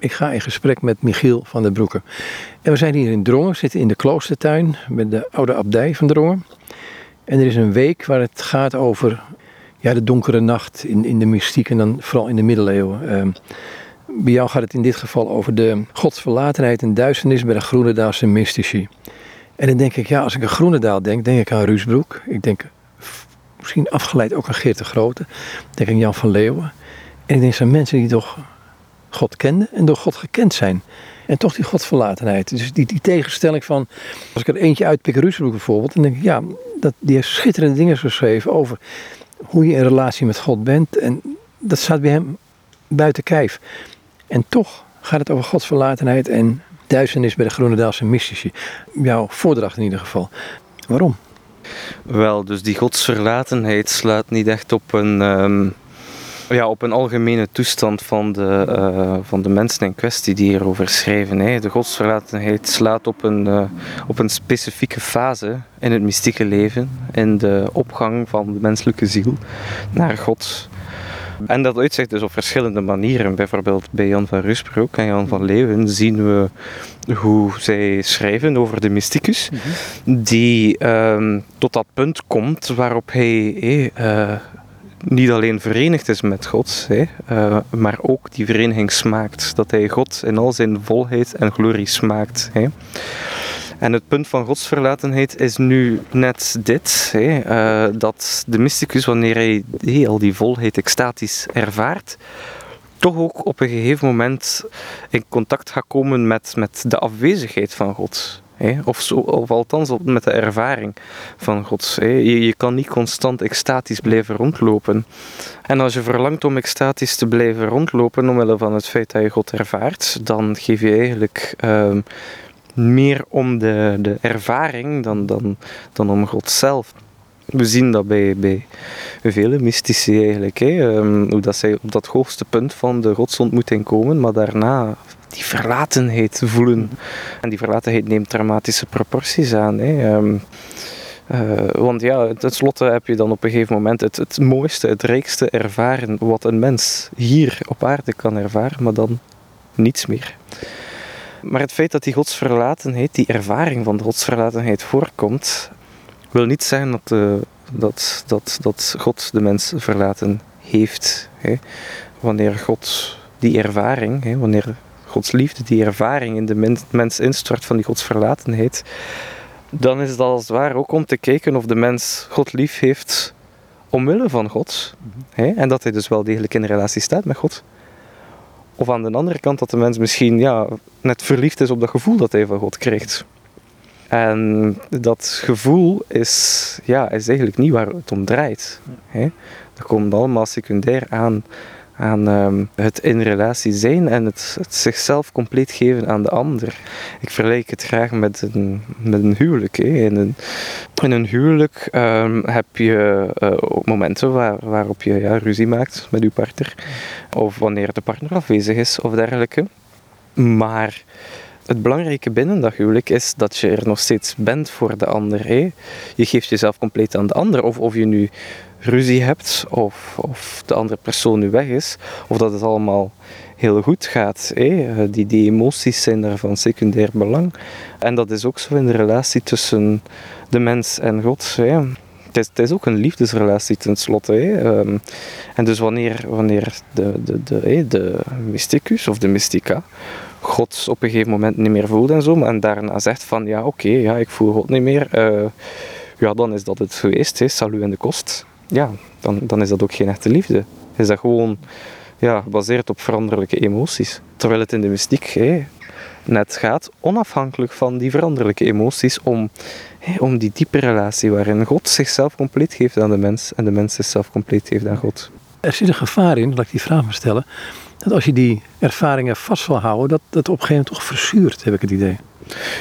Ik ga in gesprek met Michiel van der Broeke. En we zijn hier in Drongen, zitten in de kloostertuin met de oude abdij van Drongen. En er is een week waar het gaat over ja, de donkere nacht in, in de mystiek en dan vooral in de middeleeuwen. Ehm, bij jou gaat het in dit geval over de godsverlatenheid en duisternis bij de Groenendaalse mystici. En dan denk ik, ja, als ik aan Groenendaal denk, denk ik aan Ruusbroek. Ik denk misschien afgeleid ook aan Geert de Grote. Ik denk aan Jan van Leeuwen. En ik denk aan mensen die toch God kenden en door God gekend zijn. En toch die godverlatenheid. Dus die, die tegenstelling van, als ik er eentje uitpik, Ruusbroek bijvoorbeeld, dan denk ik, ja, dat, die heeft schitterende dingen geschreven over hoe je in relatie met God bent. En dat staat bij hem buiten kijf. En toch gaat het over godsverlatenheid en duisternis bij de Groenendaalse mystici. Jouw voordracht in ieder geval. Waarom? Wel, dus die godsverlatenheid slaat niet echt op een, ehm, ja, op een algemene toestand van de, uh, van de mensen in kwestie die hierover schrijven. Hè. De godsverlatenheid slaat op een, uh, op een specifieke fase in het mystieke leven, in de opgang van de menselijke ziel naar God. En dat uitzicht dus op verschillende manieren. Bijvoorbeeld bij Jan van Rusbroek en Jan van Leeuwen zien we hoe zij schrijven over de mysticus, mhm. die um, tot dat punt komt waarop hij eh, niet alleen verenigd is met God, hè, uh, maar ook die vereniging smaakt. Dat hij God in al zijn volheid en glorie smaakt. Hè. En het punt van godsverlatenheid is nu net dit: hè, uh, dat de mysticus, wanneer hij hey, al die volheid extatisch ervaart, toch ook op een gegeven moment in contact gaat komen met, met de afwezigheid van God. Of, zo, of althans met de ervaring van God. Je, je kan niet constant extatisch blijven rondlopen. En als je verlangt om extatisch te blijven rondlopen omwille van het feit dat je God ervaart, dan geef je eigenlijk ehm, meer om de, de ervaring dan, dan, dan om God zelf. We zien dat bij, bij vele mystici eigenlijk, hè, ehm, hoe dat zij op dat hoogste punt van de godsontmoeting komen, maar daarna die verlatenheid voelen. En die verlatenheid neemt dramatische proporties aan. Hè. Ehm, uh, want ja, tenslotte heb je dan op een gegeven moment het, het mooiste, het rijkste ervaren wat een mens hier op aarde kan ervaren, maar dan niets meer. Maar het feit dat die godsverlatenheid, die ervaring van de godsverlatenheid voorkomt, wil niet zeggen dat, uh, dat, dat, dat God de mens verlaten heeft. Hè. Wanneer God die ervaring, hè, wanneer Gods liefde, die ervaring in de mens, mens instort van die godsverlatenheid, dan is het als het ware ook om te kijken of de mens God lief heeft omwille van God. hè, en dat hij dus wel degelijk in relatie staat met God. Of aan de andere kant dat de mens misschien ja, net verliefd is op dat gevoel dat hij van God krijgt. En dat gevoel is, ja, is eigenlijk niet waar het om draait. Hè. Dat komt allemaal secundair aan aan um, het in relatie zijn en het, het, zichzelf compleet geven aan de ander. Ik vergelijk het graag met een, met een huwelijk. Hè. In, een, in een huwelijk um, heb je uh, momenten waar, waarop je ja, ruzie maakt met je partner, of wanneer de partner afwezig is of dergelijke. Maar het belangrijke binnen dat huwelijk is dat je er nog steeds bent voor de ander. Hè. Je geeft jezelf compleet aan de ander. Of, of je nu ruzie hebt, of, of de andere persoon nu weg is, of dat het allemaal heel goed gaat. Hè. Die, die emoties zijn daar van secundair belang. En dat is ook zo in de relatie tussen de mens en God. Het is, ook een liefdesrelatie tenslotte. Um, en dus wanneer, wanneer de, de, de, de mysticus of de mystica God op een gegeven moment niet meer voelt en zo, en daarna zegt van ja oké, ja, ik voel God niet meer, uh, ja dan is dat het geweest, hè, salu en de kost ja, dan, dan is dat ook geen echte liefde. Is dat gewoon ja, gebaseerd op veranderlijke emoties. Terwijl het in de mystiek net gaat, onafhankelijk van die veranderlijke emoties, om, om die diepe relatie waarin God zichzelf compleet geeft aan de mens en de mens zichzelf compleet geeft aan God. Er zit een gevaar in, dat ik die vraag mag stellen, dat als je die ervaringen vast wil houden, dat dat op een gegeven moment toch verzuurt, heb ik het idee.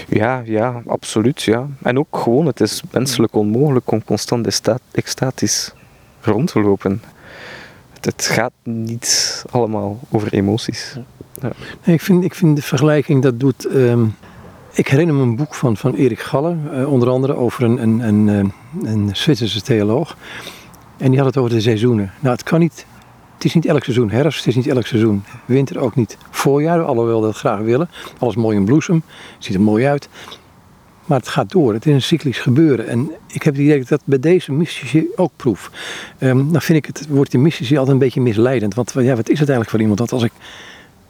Ja, ja, absoluut. Ja. En ook gewoon, het is menselijk onmogelijk om constant extatisch rond te lopen. Het, gaat niet allemaal over emoties. Ja. Nee, ik, vind, ik vind de vergelijking dat doet. Ehm, ik herinner me een boek van, van Erik Galler, uh, onder andere over een, een, een, eh, een Zwitserse theoloog. En die had het over de seizoenen. Nou, het kan niet Het is niet elk seizoen herfst, het is niet elk seizoen winter, ook niet voorjaar, alhoewel we dat graag willen. Alles mooi in bloesem, ziet er mooi uit. Maar het gaat door, het is een cyclisch gebeuren. En ik heb het idee dat ik dat bij deze mystici ook proef. Um, dan vind ik het woordje mystici altijd een beetje misleidend. Want ja, wat is het eigenlijk voor iemand? Dat als ik,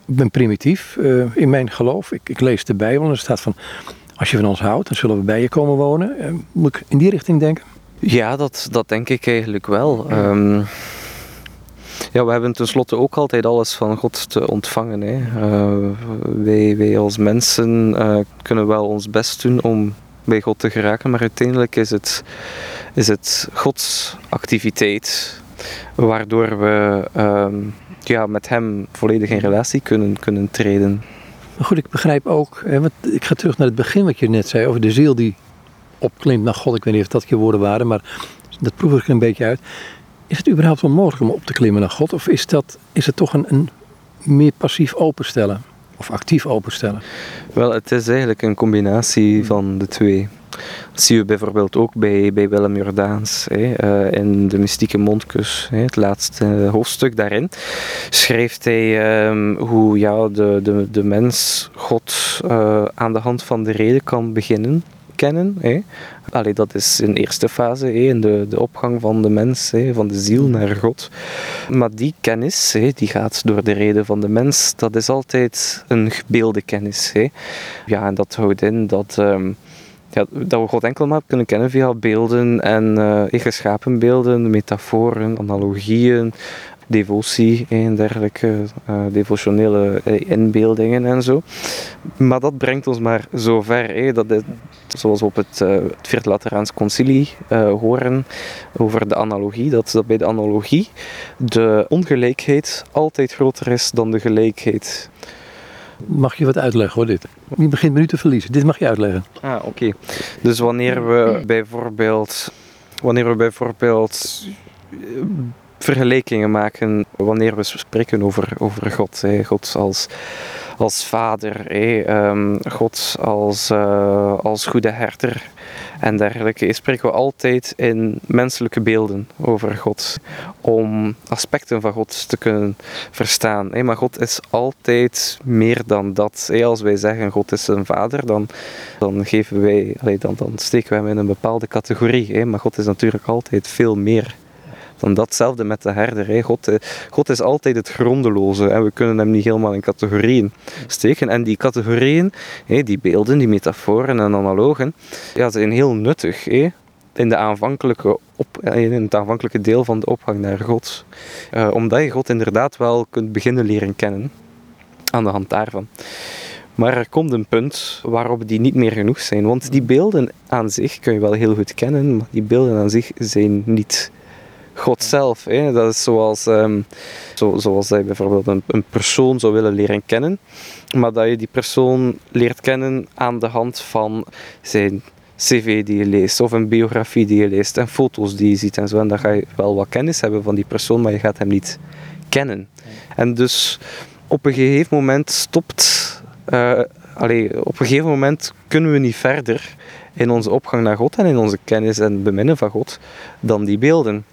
ben primitief uh, in mijn geloof, ik, ik, lees de Bijbel en er staat van... Als je van ons houdt, dan zullen we bij je komen wonen. Uh, moet ik in die richting denken? Ja, dat, dat denk ik eigenlijk wel. Um, ja, we hebben tenslotte ook altijd alles van God te ontvangen. Hè. Uh, wij, wij als mensen uh, kunnen wel ons best doen om bij God te geraken, maar uiteindelijk is het, is het Gods activiteit waardoor we uh, ja, met Hem volledig in relatie kunnen, kunnen treden. Goed, ik begrijp ook, hè, ik ga terug naar het begin wat je net zei over de ziel die opklimt naar God. Ik weet niet of dat je woorden waren, maar dat proef ik er een beetje uit. Is het überhaupt wel mogelijk om op te klimmen naar God? Of is, dat, is het toch een, een meer passief openstellen? Of actief openstellen? Wel, het is eigenlijk een combinatie van de twee. Dat zie je bijvoorbeeld ook bij, bij Willem Jordaans hè, uh, in de mystieke mondkus, hè, het laatste hoofdstuk daarin, schrijft hij um, hoe ja, de, de, de mens God uh, aan de hand van de reden kan beginnen kennen. Hè. Allee, dat is een eerste fase, hè, in de, de opgang van de mens, hè, van de ziel naar God. Maar die kennis, hè, die gaat door de reden van de mens, dat is altijd een gebeelde kennis. Hè. Ja, en dat houdt in dat... Um, ja, dat we God enkel maar kunnen kennen via beelden en uh, geschapen beelden, metaforen, analogieën, devotie en dergelijke uh, devotionele uh, inbeeldingen en zo. Maar dat brengt ons maar zo ver. Dat is, zoals we op het, uh, het Vierde Lateraans Concilie horen over de analogie, dat, dat bij de analogie de ongelijkheid altijd groter is dan de gelijkheid. Mag je wat uitleggen hoor, dit? Je begint me nu te verliezen. Dit mag je uitleggen. Ah, oké. Dus wanneer we bijvoorbeeld... Wanneer we bijvoorbeeld vergelijkingen maken wanneer we spreken over, over God. Hè. God als, als vader, hè. Um, God als, uh, als goede herder en dergelijke. Spreken we altijd in menselijke beelden over God. Om aspecten van God te kunnen verstaan. Hè. Maar God is altijd meer dan dat. Als wij zeggen God is een vader, dan, dan, geven wij, dan, dan steken we hem in een bepaalde categorie. Maar God is natuurlijk altijd veel meer dan datzelfde met de herder. God, eh, God is altijd het grondeloze en we kunnen hem niet helemaal in categorieën steken. En die categorieën, die beelden, die metaforen en analogen, ja, zijn heel nuttig in, de aanvankelijke op, in het aanvankelijke deel van de opgang naar God. Uh, omdat je God inderdaad wel kunt beginnen leren kennen aan de hand daarvan. Maar er komt een punt waarop die niet meer genoeg zijn. Want die beelden aan zich kun je wel heel goed kennen, maar die beelden aan zich zijn niet God zelf. Hè. Dat is zoals, um, zo, zoals je bijvoorbeeld een, persoon zou willen leren kennen, maar dat je die persoon leert kennen aan de hand van zijn cv die je leest, of een biografie die je leest, en foto's die je ziet en zo. En dan ga je wel wat kennis hebben van die persoon, maar je gaat hem niet kennen. En dus op een gegeven moment stopt. Uh, allee, op een gegeven moment kunnen we niet verder in onze opgang naar God en in onze kennis en beminnen van God dan die beelden.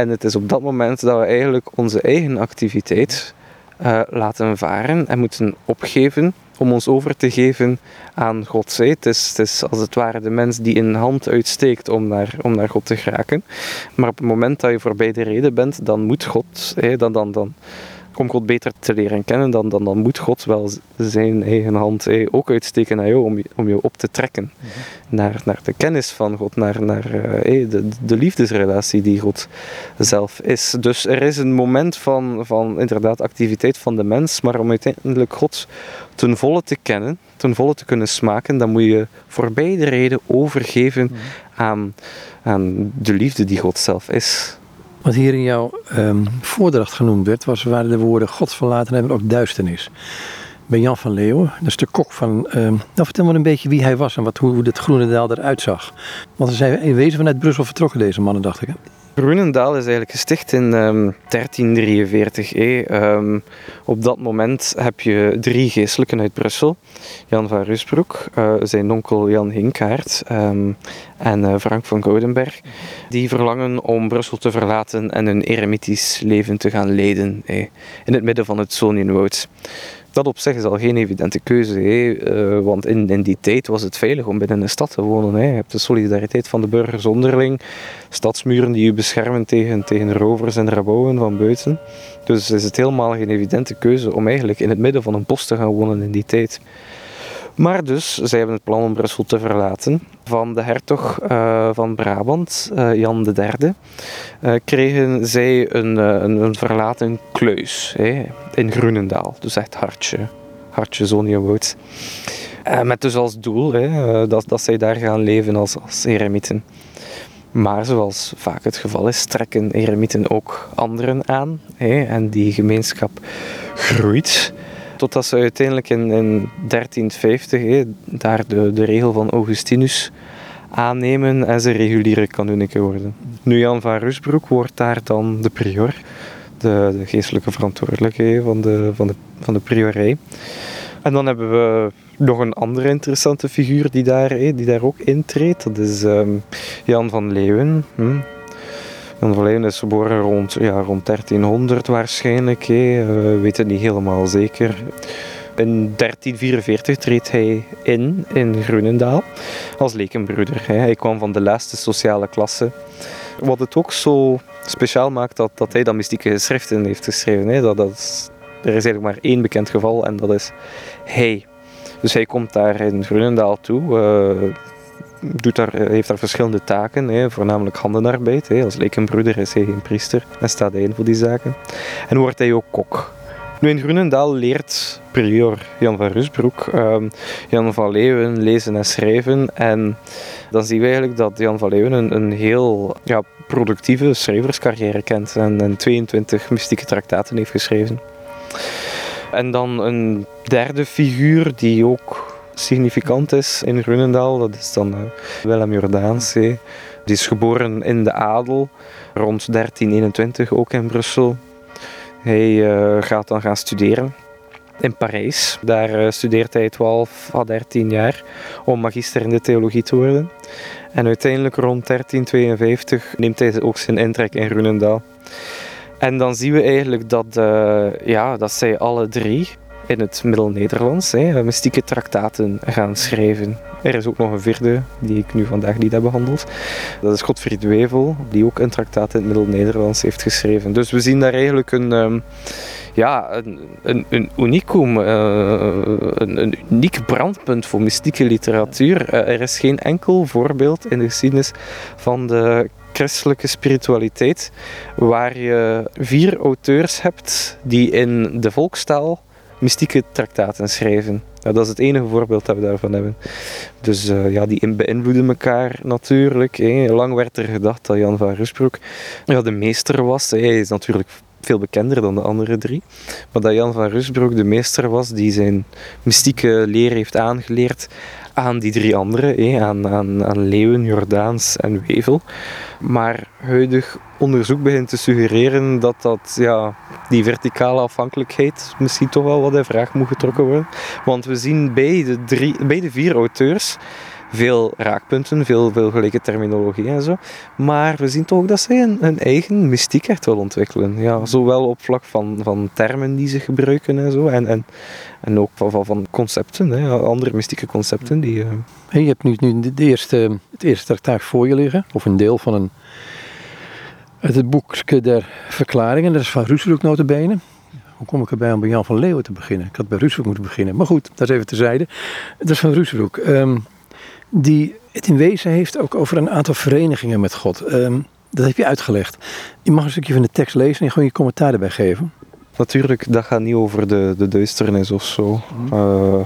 En het is op dat moment dat we eigenlijk onze eigen activiteit uh, laten varen en moeten opgeven om ons over te geven aan God. Het is, het is als het ware de mens die een hand uitsteekt om naar, om naar God te geraken. Maar op het moment dat je voorbij de reden bent, dan moet God, dan, dan, dan, om God beter te leren kennen, dan, dan, dan moet God wel zijn eigen hand ook uitsteken naar jou om je, om je op te trekken. Mhm. naar, naar de kennis van God, naar, naar uh, de, de liefdesrelatie die God zelf is. Dus er is een moment van, van inderdaad activiteit van de mens, maar om uiteindelijk God ten volle te kennen, ten volle te kunnen smaken, dan moet je voorbij de reden overgeven mhm. aan, aan de liefde die God zelf is. Wat hier in jouw um, voordracht genoemd werd, was, waren de woorden God verlaten en ook duisternis. Bij Jan van Leeuwen, dat is de kok van. Um, nou, vertel maar een beetje wie hij was en wat, hoe, hoe Groene Daal eruit zag. Want ze zijn in wezen vanuit Brussel vertrokken, deze mannen, dacht ik. Hè? Groenendaal is eigenlijk gesticht in 1343. Ehm, op dat moment heb je drie geestelijken uit Brussel. Jan van Rusbroek, uh, zijn onkel Jan Hinkaert um, en uh, Frank van Goudenberg. Die verlangen om Brussel te verlaten en een eremitisch leven te gaan leiden in het midden van het Zonienwoud dat op zich is al geen evidente keuze. Uh, want in, in die tijd was het veilig om binnen een stad te wonen. Je hebt de solidariteit van de burgers onderling, stadsmuren die je beschermen tegen, tegen rovers en rabouwen van buiten. Dus is het helemaal geen evidente keuze om eigenlijk in het midden van een bos te gaan wonen in die tijd. Maar dus, zij hebben het plan om Brussel te verlaten. Van de hertog uh, van Brabant, uh, Jan III, uh, kregen zij een, een, een, verlaten kluis in Groenendaal. Dus echt hartje, hartje Zoniewoud. met dus als doel dat, dat zij daar gaan leven als, als eremieten. Maar zoals vaak het geval is, trekken eremieten ook anderen aan. En die gemeenschap groeit. Totdat ze uiteindelijk in, in 1350 daar de, de regel van Augustinus aannemen en ze reguliere kanuniken worden. Nu Jan van Rusbroek wordt daar dan de prior, de, geestelijke verantwoordelijke van de, van, de, van de priorij. En dan hebben we nog een andere interessante figuur die daar, die daar ook intreedt. Dat is ehm, Jan van Leeuwen. Jan van Leeuwen is geboren rond, ja, rond 1300 waarschijnlijk. Hè. We weten niet helemaal zeker. In 1344 treedt hij in in Grunendaal als lekenbroeder. Hij kwam van de laatste sociale klasse. Wat het ook zo speciaal maakt dat, dat hij dan mystieke geschriften heeft geschreven. Dat, dat er is eigenlijk maar één bekend geval en dat is hij. Dus hij komt daar in Grunendaal toe. Uh, doet daar, eh, heeft daar verschillende taken, hè, voornamelijk handenarbeid. Hè. Als lekenbroeder is hij geen priester en staat hij in voor die zaken. En wordt hij ook kok. Nu in Groenendaal leert prior Jan van Rusbroek ehm, Jan van Leeuwen lezen en schrijven. En dan zien we eigenlijk dat Jan van Leeuwen een, een heel ja, productieve schrijverscarrière kent en, en 22 mystieke traktaten heeft geschreven. En dan een derde figuur die ook significant is in Grunendaal. Dat is dan uh, Willem Jordaans. Die is geboren in de adel, rond 1321 ook in Brussel. Hij uh, gaat dan gaan studeren in Parijs. Daar uh, studeert hij 12 à 13 jaar om magister in de theologie te worden. En uiteindelijk rond 1352 neemt hij ook zijn intrek in Grunendaal. En dan zien we eigenlijk dat, ja, dat zij alle drie in het Middel-Nederlands mystieke traktaten gaan schrijven. Er is ook nog een vierde die ik nu vandaag niet heb behandeld. Dat is Godfried Wevel, die ook een traktaat in het Middel-Nederlands heeft geschreven. Dus we zien daar eigenlijk een, um, ja, een, een, unicum, uh, een, uniek brandpunt voor mystieke literatuur. Uh, er is geen enkel voorbeeld in de geschiedenis van de christelijke spiritualiteit waar je vier auteurs hebt die in de volkstaal mystieke traktaten schrijven. Dat is het enige voorbeeld dat we daarvan hebben. Dus uh, ja, die beïnvloeden elkaar natuurlijk. Lang werd er gedacht dat Jan van Rusbroek ja, de meester was. Hij is natuurlijk veel bekender dan de andere drie. Maar dat Jan van Rusbroek de meester was die zijn mystieke leer heeft aangeleerd aan die drie anderen, aan, aan, aan Leeuwen, Jordaans en Wevel. Maar huidig onderzoek begint te suggereren dat, dat ja, die verticale afhankelijkheid misschien toch wel wat in vraag moet getrokken worden. Want we zien bij de, drie, bij de vier auteurs veel raakpunten, veel, veel gelijke terminologie en zo. Maar we zien toch dat zij een, eigen mystiek echt wel ontwikkelen. Ja, zowel op vlak van, van termen die ze gebruiken en zo, en, en, en ook van, van, concepten, hè, andere mystieke concepten. Die, uh... je hebt nu, nu de eerste, het eerste traktaat voor je liggen, of een deel van een uit het boekje der verklaringen, dat is van Roesbroek notabene. Hoe kom ik erbij om bij Jan van Leeuwen te beginnen? Ik had bij Roesbroek moeten beginnen. Maar goed, dat is even terzijde. Dat is van Roesbroek. Um, die het in wezen heeft ook over een aantal verenigingen met God. Um, dat heb je uitgelegd. Je mag een stukje van de tekst lezen en gewoon je commentaar erbij geven. Natuurlijk, dat gaat niet over de, de duisternis of zo. Mm. Uh,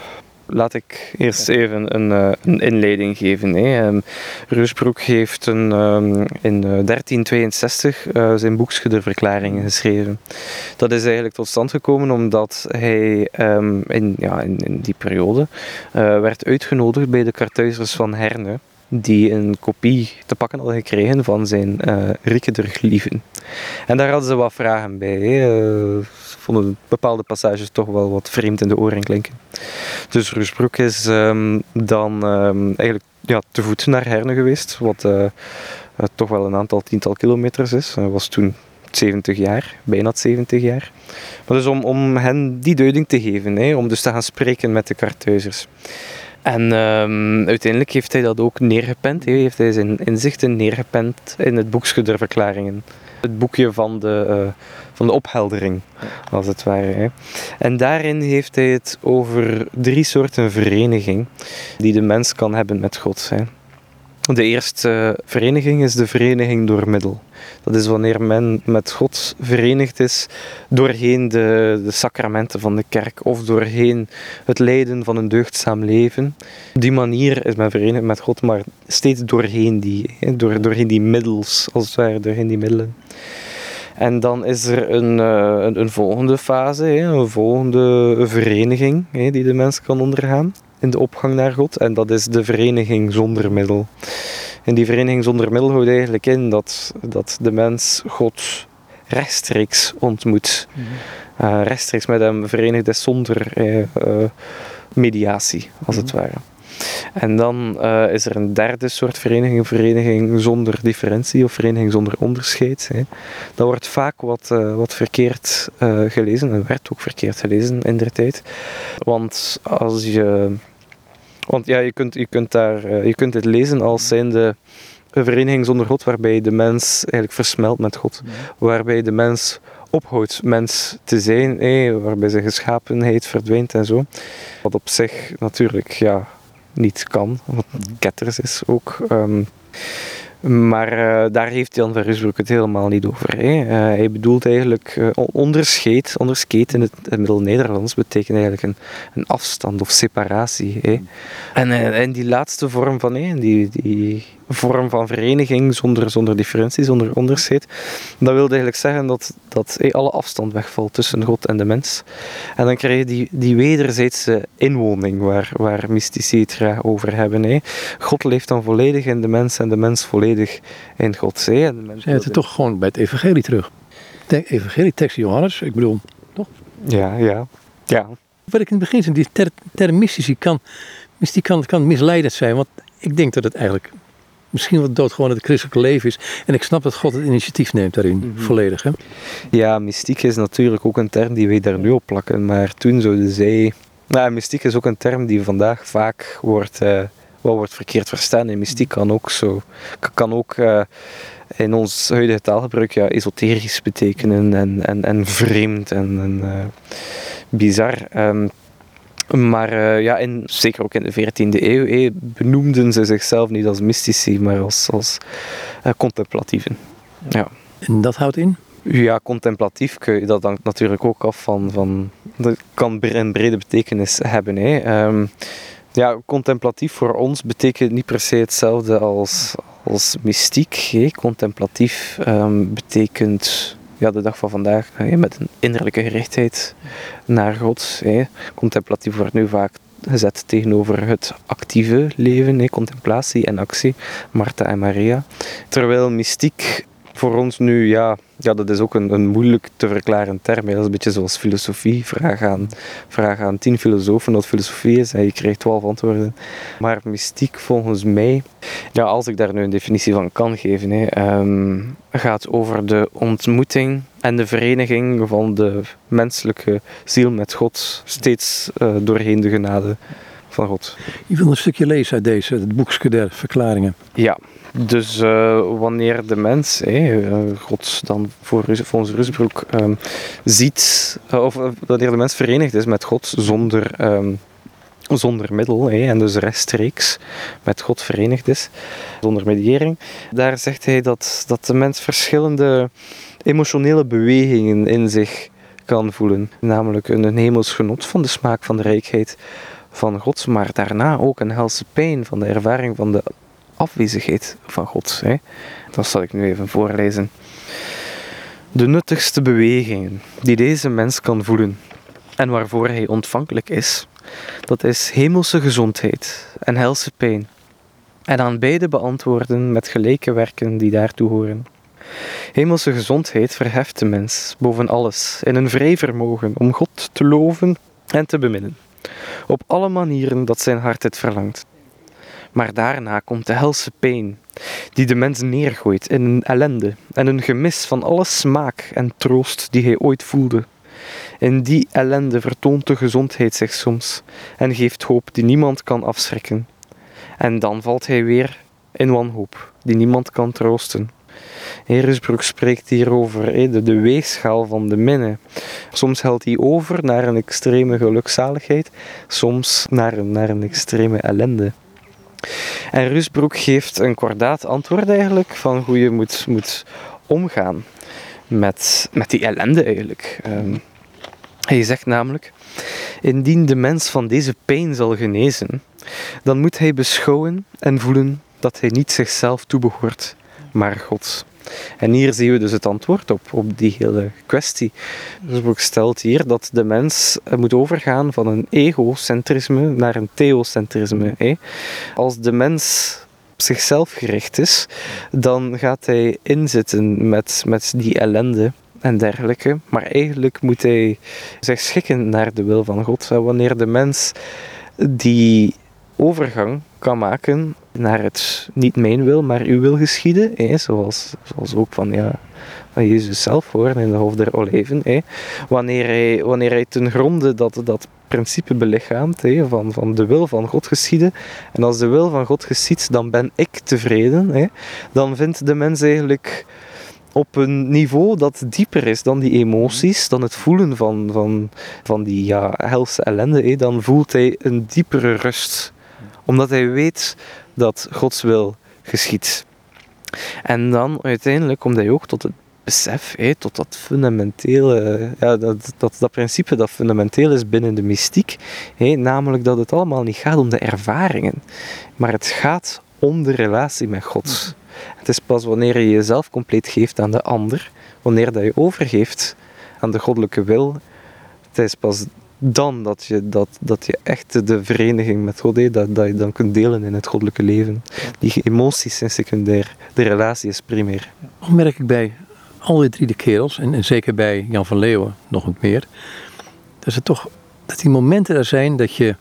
Laat ik eerst even een, uh, een inleiding geven. Hè. Um, Reusbroek heeft een, um, in 1362 uh, uh, zijn boekje Verklaringen geschreven. Dat is eigenlijk tot stand gekomen omdat hij um, in, ja, in, in, die periode uh, werd uitgenodigd bij de Kartuizers van Herne die een kopie te pakken hadden gekregen van zijn uh, Rieke der Glieven. En daar hadden ze wat vragen bij. Hè. Uh, vonden bepaalde passages toch wel wat vreemd in de oren klinken. Dus Rusbroek is um, dan um, eigenlijk ja, te voet naar Herne geweest, wat uh, toch wel een aantal tiental kilometers is. Hij was toen 70 jaar, bijna 70 jaar. Maar dus om, om hen die duiding te geven, hè, om dus te gaan spreken met de kartuizers. En um, uiteindelijk heeft hij dat ook neergepend, hè, heeft hij zijn inzichten neergepend in het boekje der. Het boekje van de, uh, van de opheldering, als het ware. En daarin heeft hij het over drie soorten vereniging die de mens kan hebben met God. Hè. De eerste vereniging is de vereniging door middel. Dat is wanneer men met God verenigd is doorheen de, de sacramenten van de kerk of doorheen het leiden van een deugdzaam leven. Op die manier is men verenigd met God, maar steeds doorheen die, door, doorheen die middels, als het ware, doorheen die middelen. En dan is er een, een, een volgende fase, een volgende vereniging die de mens kan ondergaan in de opgang naar God. En dat is de vereniging zonder middel. En die vereniging zonder middel houdt eigenlijk in dat, dat de mens God rechtstreeks ontmoet. uh, rechtstreeks met hem verenigd is zonder uh, uh, mediatie, als het mhm. ware. En dan uh, is er een derde soort vereniging, vereniging zonder differentie of vereniging zonder onderscheid. Hè. Dat wordt vaak wat, uh, wat verkeerd uh, gelezen en werd ook verkeerd gelezen in der tijd. Want als je want ja, je kunt, je kunt, daar, uh, je kunt het lezen als zijnde een vereniging zonder God, waarbij de mens eigenlijk versmelt met God. Waarbij de mens ophoudt mens te zijn, eh, waarbij zijn geschapenheid verdwijnt en zo. Wat op zich natuurlijk ja, niet kan, wat ketters is ook. Um, maar uh, daar heeft Jan van Rusbroek het helemaal niet over. Hè. Uh, hij bedoelt eigenlijk uh, onderscheid. Onderscheid in het, het Middel-Nederlands betekent eigenlijk een, een, afstand of separatie. Hè. En, en die laatste vorm van, hè, die, die vorm van vereniging zonder, zonder differentie, zonder onderscheid, dat wil eigenlijk zeggen dat, dat hey, alle afstand wegvalt tussen God en de mens. En dan krijg je die, die wederzijdse inwoning waar, waar mystici het graag over hebben. God leeft dan volledig in de mens en de mens volledig in God. Hè. En de mens het toch gewoon bij het evangelie terug. De evangelie, tekst Johannes, ik bedoel, toch? Ja, ja, ja. Wat ik in het begin zei, die ter, term mystici kan, mystiek kan, kan misleidend zijn, want ik denk dat het eigenlijk misschien wat dood gewoon het christelijke leven is. En ik snap dat God het initiatief neemt daarin, mm -hmm. volledig. Hè? Ja, mystiek is natuurlijk ook een term die wij daar nu op plakken. Maar toen zouden zij... Nou, mystiek is ook een term die vandaag vaak wordt, uh, wel wordt verkeerd verstaan. En mystiek kan ook zo... Kan ook... Uh, in ons huidige taalgebruik ja, esoterisch betekenen en, en, en vreemd en, en uh, bizar. Um, maar uh, ja, in, zeker ook in de 14e eeuw eh, benoemden ze zichzelf niet als mystici, maar als, als uh, contemplatieven. Ja. En dat houdt in? Ja, contemplatief dat dan natuurlijk ook af van. van dat kan een brede betekenis hebben. Hè. Um, ja, contemplatief voor ons betekent niet per se hetzelfde als, als mystiek. Hè. Contemplatief um, betekent de dag van vandaag met een innerlijke gerichtheid naar God. Contemplatief wordt nu vaak gezet tegenover het actieve leven, contemplatie en actie, Martha en Maria. Terwijl mystiek voor ons nu, ja, ja dat is ook een, een moeilijk te verklaren term. Dat is een beetje zoals filosofie. Vraag aan, vraag aan tien filosofen wat filosofie is en je krijgt twaalf antwoorden. Maar mystiek volgens mij, ja, als ik daar nu een definitie van kan geven, hè, um, gaat over de ontmoeting en de vereniging van de menselijke ziel met God, steeds uh, doorheen de genade van God. Je wil een stukje lezen uit deze, het boekje der verklaringen. Ja, dus uh, wanneer de mens, uh, God dan voor, volgens Rusbroek, um, ziet, uh, of wanneer de mens verenigd is met God zonder, um, zonder middel, en dus rechtstreeks met God verenigd is, zonder mediëring, daar zegt hij dat, dat de mens verschillende emotionele bewegingen in zich kan voelen. Namelijk een hemels genot van de smaak van de rijkheid van God, maar daarna ook een helse pijn van de ervaring van de afwezigheid van God. Hè. Dat zal ik nu even voorlezen. De nuttigste bewegingen die deze mens kan voelen en waarvoor hij ontvankelijk is, dat is hemelse gezondheid en helse pijn. en aan beide beantwoorden met gelijke werken die daartoe horen. Hemelse gezondheid verheft de mens boven alles in een vrij vermogen om God te loven en te beminnen, op alle manieren dat zijn hart het verlangt. Maar daarna komt de helse pijn, die de mens neergooit in een ellende en een gemis van alle smaak en troost die hij ooit voelde. In die ellende vertoont de gezondheid zich soms en geeft hoop die niemand kan afschrikken. En dan valt hij weer in wanhoop, die niemand kan troosten. Heresbroek spreekt hier over de, de weegschaal van de minne. Soms helpt hij over naar een extreme gelukzaligheid, soms naar naar een extreme ellende. En Rusbroek geeft een kordaat antwoord eigenlijk van hoe je moet, moet omgaan met, met die ellende eigenlijk. Um, hij zegt namelijk, indien de mens van deze pijn zal genezen, dan moet hij beschouwen en voelen dat hij niet zichzelf toebehoort, maar God. En hier zien we dus het antwoord op, op die hele kwestie. Rusbroek stelt hier dat de mens moet overgaan van een egocentrisme naar een theocentrisme. Hè. Als de mens zichzelf gericht is, dan gaat hij inzitten met, met die ellende en dergelijke. Maar eigenlijk moet hij zich schikken naar de wil van God. Wanneer de mens die overgang kan maken naar het niet mijn wil, maar uw wil geschieden. Hè, zoals, zoals ook van, ja, van Jezus zelf hoor, in de Hof der Olijven. Hè. Wanneer, hij, wanneer hij ten gronde dat, dat principe belichaamt hè, van, van de wil van God geschieden. En als de wil van God geschiet, dan ben ik tevreden. Hè. Dan vindt de mens eigenlijk op een niveau dat dieper is dan die emoties, dan het voelen van, van, van die ja, helse ellende. Hè. Dan voelt hij een diepere rust omdat hij weet dat Gods wil geschiet. En dan uiteindelijk komt hij ook tot het besef, hé, tot dat fundamentele, ja, dat, dat, dat principe dat fundamenteel is binnen de mystiek, hé, namelijk dat het allemaal niet gaat om de ervaringen, maar het gaat om de relatie met God. Het is pas wanneer je jezelf compleet geeft aan de ander, wanneer dat je overgeeft aan de goddelijke wil, het is pas dan dat je, dat, dat je echt de vereniging met God, dat, dat je dan kunt delen in het goddelijke leven. Die emoties zijn secundair, de relatie is primair. Nog merk ik bij alle drie de kerels, en, en zeker bij Jan van Leeuwen nog wat meer, dat, het toch, dat die momenten er zijn dat je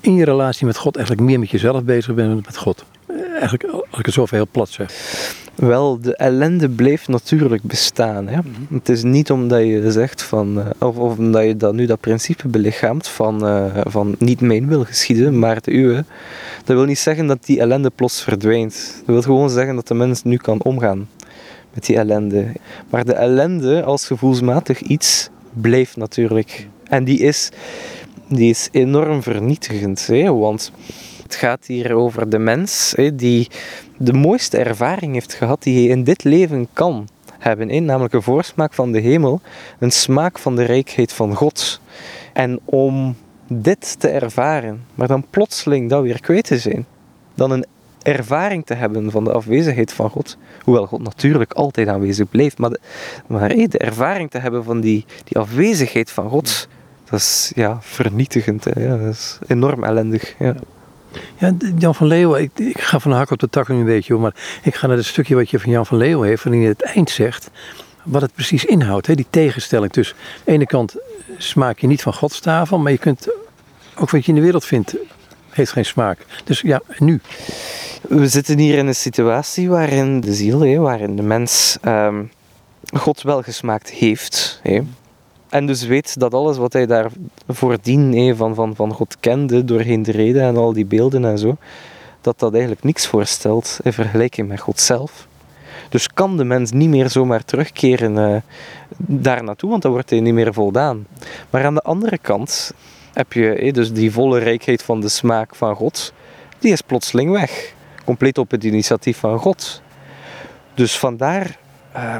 in je relatie met God eigenlijk meer met jezelf bezig bent dan met God. Eigenlijk, als ik het zo heel plat zeg. Wel, de ellende bleef natuurlijk bestaan. Hè? Mhm. Het is niet omdat je zegt van, uh, of, of, omdat je dat nu dat principe belichaamt van, uh, van niet mijn wil geschieden, maar de uwe. Dat wil niet zeggen dat die ellende plots verdwijnt. Dat wil gewoon zeggen dat de mens nu kan omgaan met die ellende. Maar de ellende als gevoelsmatig iets blijft natuurlijk. En die is, die is enorm vernietigend. Hè? Want het gaat hier over de mens die de mooiste ervaring heeft gehad die hij in dit leven kan hebben. Namelijk een voorsmaak van de hemel, een smaak van de rijkheid van God. En om dit te ervaren, maar dan plotseling dat weer kwijt te zijn, dan een ervaring te hebben van de afwezigheid van God, hoewel God natuurlijk altijd aanwezig blijft, maar de, maar, ervaring te hebben van die, die afwezigheid van God, dat is ja, vernietigend. Hè? Ja, dat is enorm ellendig. Ja. Ja, Jan van Leeuwen, ik, ik, ga van de hak op de nu een beetje, maar ik ga naar het stukje wat je van Jan van Leeuwen heeft, waarin hij het eind zegt, wat het precies inhoudt, hè, die tegenstelling. Dus aan de ene kant smaak je niet van Gods tafel, maar je kunt ook wat je in de wereld vindt, heeft geen smaak. Dus ja, nu? We zitten hier in een situatie waarin de ziel, hè, waarin de mens um, God wel gesmaakt heeft. Hè. En dus weet dat alles wat hij daar voordien van, van, van God kende, doorheen de reden en al die beelden en zo, dat dat eigenlijk niks voorstelt in vergelijking met God zelf. Dus kan de mens niet meer zomaar terugkeren uh, daar naartoe, want dan wordt hij niet meer voldaan. Maar aan de andere kant heb je dus die volle rijkheid van de smaak van God, die is plotseling weg. Compleet op het initiatief van God. Dus vandaar uh,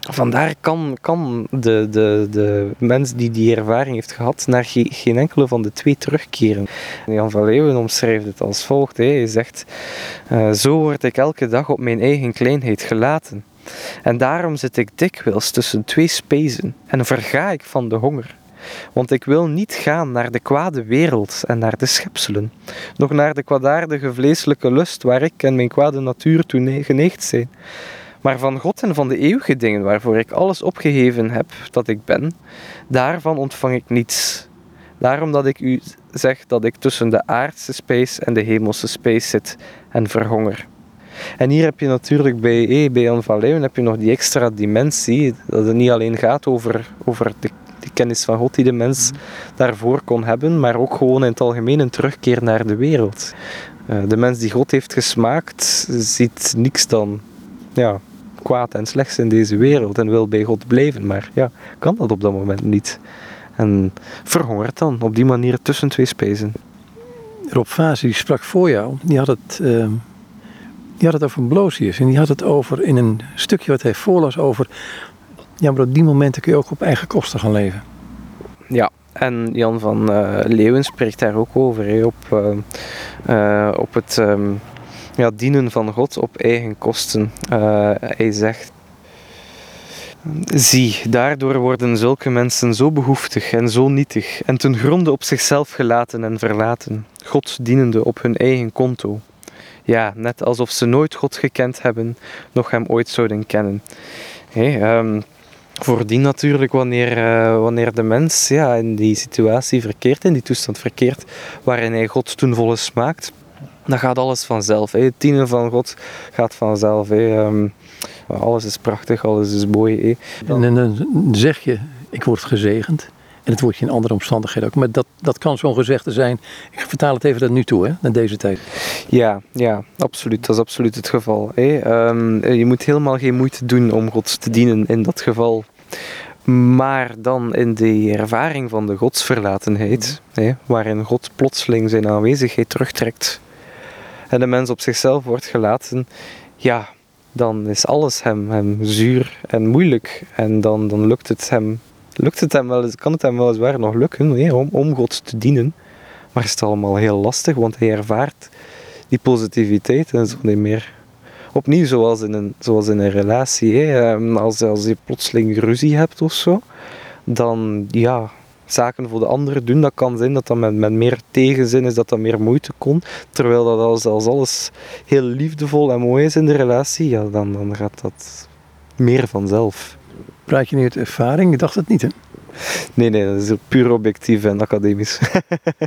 Vandaar kan, kan de, de, de mens die die ervaring heeft gehad naar geen enkele van de twee terugkeren. Jan van Leeuwen omschrijft het als volgt. Hij zegt, uh, zo word ik elke dag op mijn eigen kleinheid gelaten. En daarom zit ik dikwijls tussen twee spezen en verga ik van de honger. Want ik wil niet gaan naar de kwade wereld en naar de schepselen, nog naar de kwaadaardige vleeselijke lust waar ik en mijn kwade natuur toe geneigd zijn. Maar van God en van de eeuwige dingen waarvoor ik alles opgeheven heb dat ik ben, daarvan ontvang ik niets. Daarom dat ik u zeg dat ik tussen de aardse space en de hemelse space zit en verhonger. En hier heb je natuurlijk bij, eh, bij Jan van Leeuwen heb je nog die extra dimensie, dat het niet alleen gaat over, over de, de kennis van God die de mens daarvoor kon hebben, maar ook gewoon in het algemeen een terugkeer naar de wereld. Uh, de mens die God heeft gesmaakt, ziet niks dan ja, kwaad en slechts in deze wereld en wil bij God blijven, maar ja, kan dat op dat moment niet. En verhongert dan op die manier tussen twee spijzen. Rob Vaas, die sprak voor jou, die had het, uh, die had het over Blosius. En die had het over in een stukje wat hij voorlas over... Ja, maar op die momenten kun je ook op eigen kosten gaan leven. Ja, en Jan van uh, Leeuwen spreekt daar ook over. op, uh, uh, op het um, ja, dienen van God op eigen kosten. hij zegt Zie, daardoor worden zulke mensen zo behoeftig en zo nietig en ten gronde op zichzelf gelaten en verlaten, God dienende op hun eigen konto. Ja, net alsof ze nooit God gekend hebben, nog hem ooit zouden kennen. Hey, um, voordien natuurlijk, wanneer, uh, wanneer de mens ja, in die situatie verkeert, in die toestand verkeert, waarin hij God toen volle smaakt, dan gaat alles vanzelf. Het dienen van God gaat vanzelf. Um, alles is prachtig, alles is mooi. En, dan zeg je, ik word gezegend. En het wordt je in andere omstandigheden ook. Maar dat, dat kan zo'n gezegde zijn. Ik vertaal het even naar nu toe, hè, naar deze tijd. Ja, ja, absoluut. Dat is absoluut het geval. Hè. Um, je moet helemaal geen moeite doen om God te dienen in dat geval. Maar dan in de ervaring van de godsverlatenheid, hè, waarin God plotseling zijn aanwezigheid terugtrekt en de mens op zichzelf wordt gelaten, ja, dan is alles hem, hem zuur en moeilijk. En dan, dan lukt het hem, lukt het hem wel, kan het hem weliswaar nog lukken om, om God te dienen. Maar is het allemaal heel lastig, want hij ervaart die positiviteit en zo niet meer. Opnieuw, zoals in een, zoals in een relatie. Hè. Ehm, als, als je plotseling ruzie hebt of zo, dan ja, zaken voor de anderen doen. Dat kan zijn dat dat met, met meer tegenzin is, dat dat meer moeite kon. Terwijl dat als, als alles heel liefdevol en mooi is in de relatie, ja, dan, dan gaat dat meer vanzelf. Praat je nu uit ervaring? Ik dacht het niet, hè? Nee, nee, dat is puur objectief en academisch.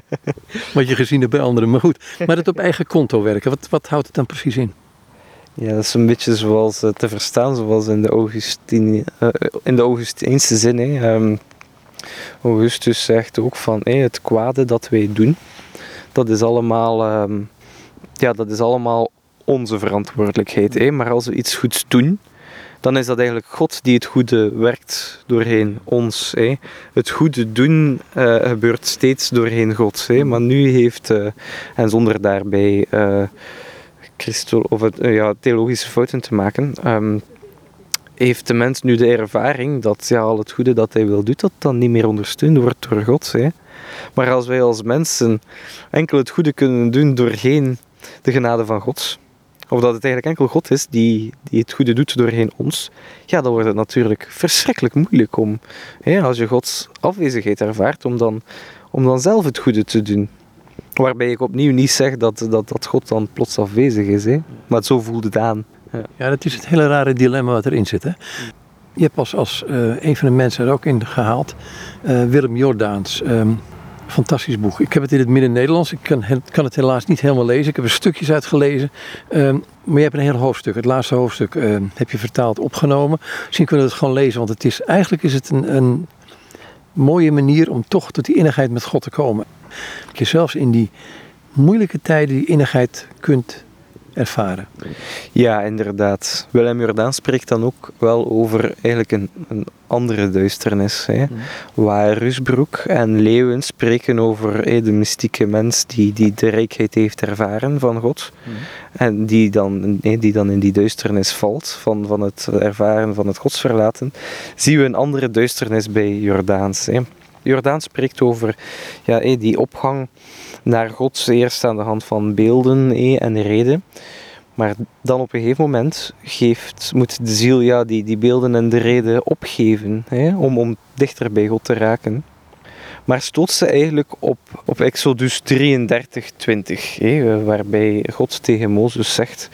wat je gezien hebt bij anderen. Maar goed, maar het op eigen konto werken, wat, wat houdt het dan precies in? Ja, dat is een beetje zoals te verstaan, zoals in de, Augustine, uh, in de Augustijnse zin. Hè. Um, Augustus zegt ook van het kwade dat wij doen, dat is allemaal, ehm, ja, dat is allemaal onze verantwoordelijkheid. Maar als we iets goeds doen, dan is dat eigenlijk God die het goede werkt doorheen ons. Het goede doen uh, gebeurt steeds doorheen God. Maar nu heeft, uh, en zonder daarbij uh, of het, ja, theologische fouten te maken, um, heeft de mens nu de ervaring dat ja, al het goede dat hij wil doet, dat dan niet meer ondersteund wordt door God. Hè. Maar als wij als mensen enkel het goede kunnen doen doorheen de genade van God, of dat het eigenlijk enkel God is die, die het goede doet doorheen ons, ja, dan wordt het natuurlijk verschrikkelijk moeilijk om, hè, als je Gods afwezigheid ervaart, om dan, om dan zelf het goede te doen. Waarbij ik opnieuw niet zeg dat, dat, dat God dan plots afwezig is, hè. maar zo voelt het aan. Ja. dat is het hele rare dilemma wat erin zit. Hè? Je hebt als, als uh, een van de mensen er ook in gehaald, uh, Willem Jordaans. Um, fantastisch boek. Ik heb het in het midden-Nederlands. Ik kan, kan, het helaas niet helemaal lezen. Ik heb er stukjes uitgelezen. Um, maar je hebt een heel hoofdstuk. Het laatste hoofdstuk uh, heb je vertaald opgenomen. Misschien kunnen we het gewoon lezen. Want het is, eigenlijk is het een, een mooie manier om toch tot die innigheid met God te komen. Dat je zelfs in die moeilijke tijden die innigheid kunt ervaren. Ja, inderdaad. Willem Jordaan spreekt dan ook wel over eigenlijk een, een andere duisternis. Hè? Mm. Waar Rusbroek en Leeuwen spreken over de mystieke mens die, die de rijkheid heeft ervaren van God. Mm. En die dan, die dan in die duisternis valt van, van het ervaren van het godsverlaten. Zien we een andere duisternis bij Jordaans. Hè? Jordaan spreekt over ja, die opgang naar God, eerst aan de hand van beelden en reden. Maar dan op een gegeven moment geeft, moet de ziel ja, die, die beelden en de reden opgeven hè, om, om dichter bij God te raken. Maar stoot ze eigenlijk op, op Exodus 33, 20, hè, waarbij God tegen Mozes zegt: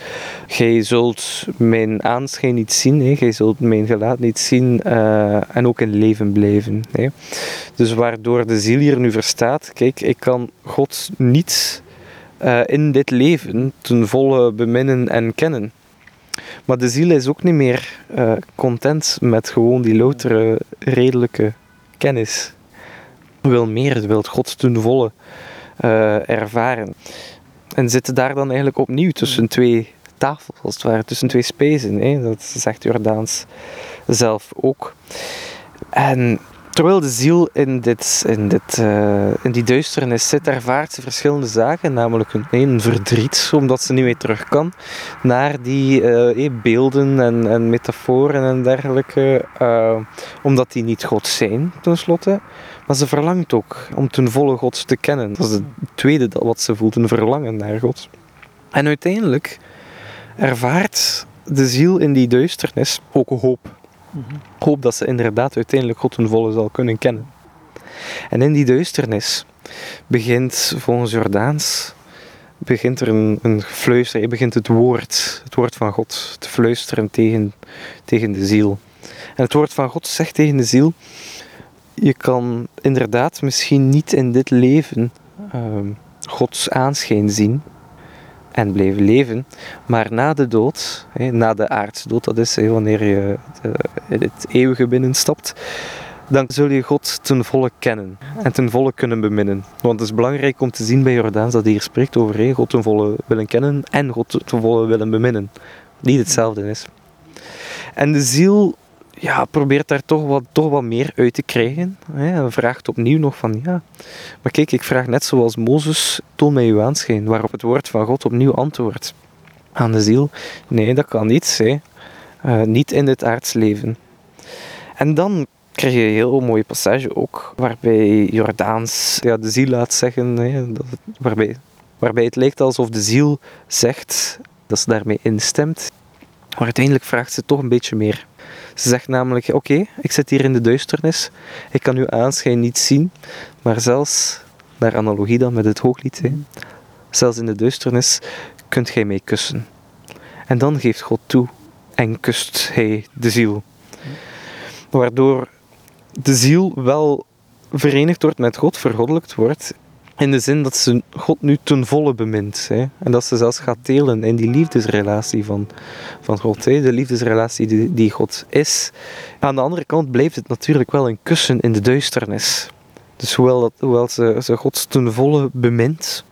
Gij zult mijn aanschijn niet zien, hè, gij zult mijn gelaat niet zien uh, en ook in leven blijven. Dus waardoor de ziel hier nu verstaat: kijk, ik kan God niet uh, in dit leven ten volle beminnen en kennen. Maar de ziel is ook niet meer uh, content met gewoon die loutere, redelijke kennis. Wil meer, wil God ten volle uh, ervaren. En zitten daar dan eigenlijk opnieuw tussen twee tafels, als het ware, tussen twee spijzen. Hè? Dat zegt Jordaans zelf ook. En terwijl de ziel in, dit, in, dit, uh, in die duisternis zit, ervaart ze verschillende zaken. Namelijk een, verdriet, omdat ze niet meer terug kan, naar die uh, beelden en, en, metaforen en dergelijke. Omdat die niet God zijn, tenslotte. Maar ze verlangt ook om ten volle God te kennen. Dat is het tweede wat ze voelt, een verlangen naar God. En uiteindelijk ervaart de ziel in die duisternis ook hoop. Hoop dat ze inderdaad uiteindelijk God ten volle zal kunnen kennen. En in die duisternis begint volgens Jordaans begint er een, een gefluister, je begint het woord, het woord van God te fluisteren tegen, tegen de ziel. En het woord van God zegt tegen de ziel, je kan inderdaad misschien niet in dit leven uh, Gods aanschijn zien, en blijven leven. Maar na de dood, na de aardsdood, dat is wanneer je in het eeuwige binnenstapt, dan zul je God ten volle kennen en ten volle kunnen beminnen. Want het is belangrijk om te zien bij Jordaans dat hij hier spreekt over God ten volle willen kennen en God ten volle willen beminnen. Niet hetzelfde is. En de ziel ja, probeert daar toch wat, toch wat meer uit te krijgen. Hij vraagt opnieuw nog van, ja, maar kijk, ik vraag net zoals Mozes, toon mij uw aanschijn, waarop het woord van God opnieuw antwoordt aan de ziel. Nee, dat kan niet, hè. Uh, niet in dit aardsleven. En dan krijg je een heel mooie passage ook, waarbij Jordaans ja, de ziel laat zeggen, hè, het, waarbij, waarbij het lijkt alsof de ziel zegt dat ze daarmee instemt. Maar uiteindelijk vraagt ze toch een beetje meer. Ze zegt namelijk: Oké, ik zit hier in de duisternis, ik kan uw aanschijn niet zien, maar zelfs, naar analogie dan met het hooglied, zelfs in de duisternis kunt gij mij kussen. En dan geeft God toe en kust hij de ziel. Waardoor de ziel wel verenigd wordt met God, vergoddelijkt wordt, in de zin dat ze God nu ten volle bemint. Hè? En dat ze zelfs gaat delen in die liefdesrelatie van, van God. Hè? De liefdesrelatie die, die God is. Aan de andere kant blijft het natuurlijk wel een kussen in de duisternis. Dus hoewel, dat, hoewel ze, ze God ten volle bemint,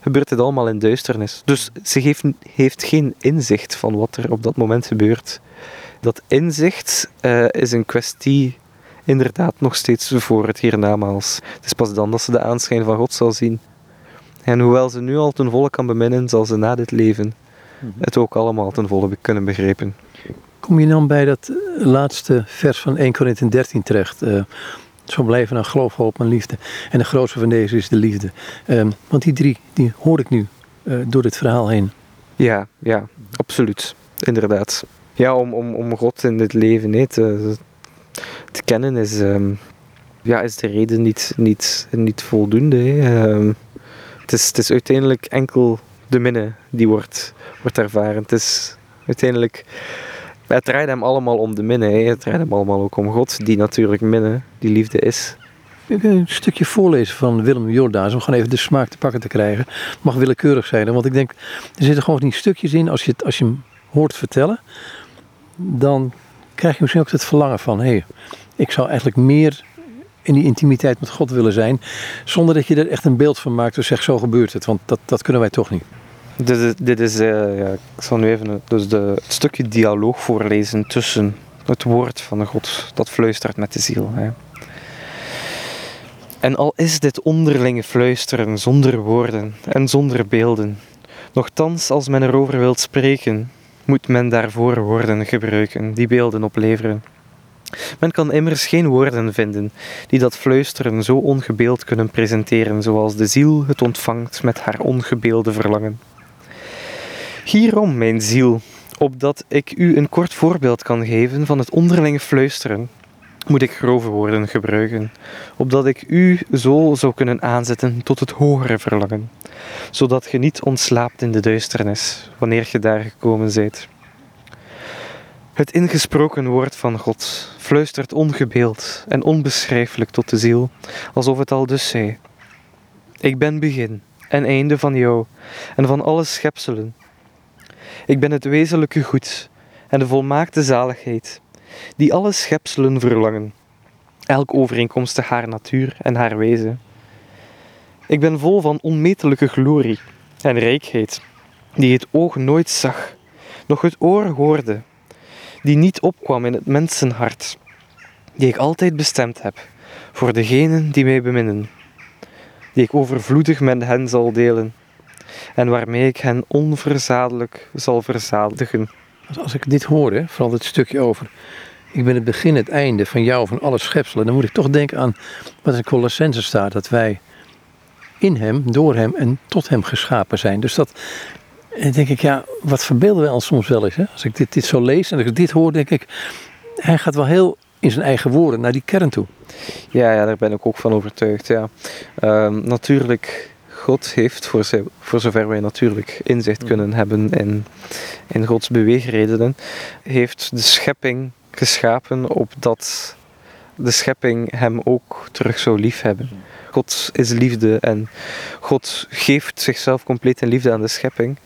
gebeurt het allemaal in duisternis. Dus ze heeft, heeft geen inzicht van wat er op dat moment gebeurt. Dat inzicht uh, is een kwestie inderdaad nog steeds voor het hiernamaals. Het is pas dan dat ze de aanschijn van God zal zien. En hoewel ze nu al ten volle kan beminnen, zal ze na dit leven mhm. het ook allemaal ten volle kunnen begrijpen. Kom je dan bij dat laatste vers van 1 Corinthië 13 terecht? Uh, zo blijven naar geloof, hoop en liefde. En de grootste van deze is de liefde. Um, want die drie, die hoor ik nu uh, door dit verhaal heen. Ja, ja, absoluut. Inderdaad. Ja, om, om, om God in dit leven nee, te, te kennen is, um, ja, is de reden niet, niet, niet voldoende. Um, het, is, het is uiteindelijk enkel de minne die wordt, wordt ervaren. Het is uiteindelijk... Het draait hem allemaal om de minne. Hè. Het draait hem allemaal ook om God, die natuurlijk minne, die liefde is. Ik wil een stukje voorlezen van Willem Jordaans om gewoon even de smaak te pakken te krijgen. Het mag willekeurig zijn, want ik denk, er zitten gewoon die stukjes in. Als je, het, als je hem hoort vertellen, dan krijg je misschien ook het verlangen van: hé, hey, ik zou eigenlijk meer in die intimiteit met God willen zijn. Zonder dat je er echt een beeld van maakt. Dus zeg, zo gebeurt het. Want dat, dat kunnen wij toch niet. Dit, dit is, uh, ja, ik zal nu even dus de, het stukje dialoog voorlezen tussen het woord van God dat fluistert met de ziel. Hè. En al is dit onderlinge fluisteren zonder woorden en zonder beelden, nochtans als men erover wilt spreken, moet men daarvoor woorden gebruiken die beelden opleveren. Men kan immers geen woorden vinden die dat fluisteren zo ongebeeld kunnen presenteren zoals de ziel het ontvangt met haar ongebeelde verlangen. Hierom, mijn ziel, opdat ik u een kort voorbeeld kan geven van het onderlinge fluisteren, moet ik grove woorden gebruiken, opdat ik u zo zou kunnen aanzetten tot het hogere verlangen, zodat je niet ontslaapt in de duisternis wanneer je daar gekomen zijt. Het ingesproken woord van God fluistert ongebeeld en onbeschrijfelijk tot de ziel, alsof het al dus zei: Ik ben begin en einde van jou en van alle schepselen. Ik ben het wezenlijke goed en de volmaakte zaligheid, die alle schepselen verlangen, elk overeenkomstig haar natuur en haar wezen. Ik ben vol van onmetelijke glorie en rijkheid, die het oog nooit zag, nog het oor hoorde, die niet opkwam in het mensenhart, die ik altijd bestemd heb voor degenen die mij beminnen, die ik overvloedig met hen zal delen en waarmee ik hen onverzadelijk zal verzadigen. Als ik dit hoor, hè, vooral het stukje over. Ik ben het begin, het einde van jou, van alle schepselen. Dan moet ik toch denken aan wat in Colossense staat. Dat wij in hem, door hem en tot hem geschapen zijn. Dus dat, en denk ik, ja, wat verbeelden wij ons soms wel eens. Hè? Als ik dit, dit zo lees en als ik dit hoor, denk ik, hij gaat wel heel in zijn eigen woorden naar die kern toe. Ja, ja daar ben ik ook van overtuigd. Ja. Ehm, natuurlijk, God heeft, voor, voor zover wij natuurlijk inzicht kunnen hebben in, in Gods beweegredenen, heeft de schepping geschapen opdat de schepping hem ook terug zou liefhebben. God is liefde en God geeft zichzelf compleet in liefde aan de schepping.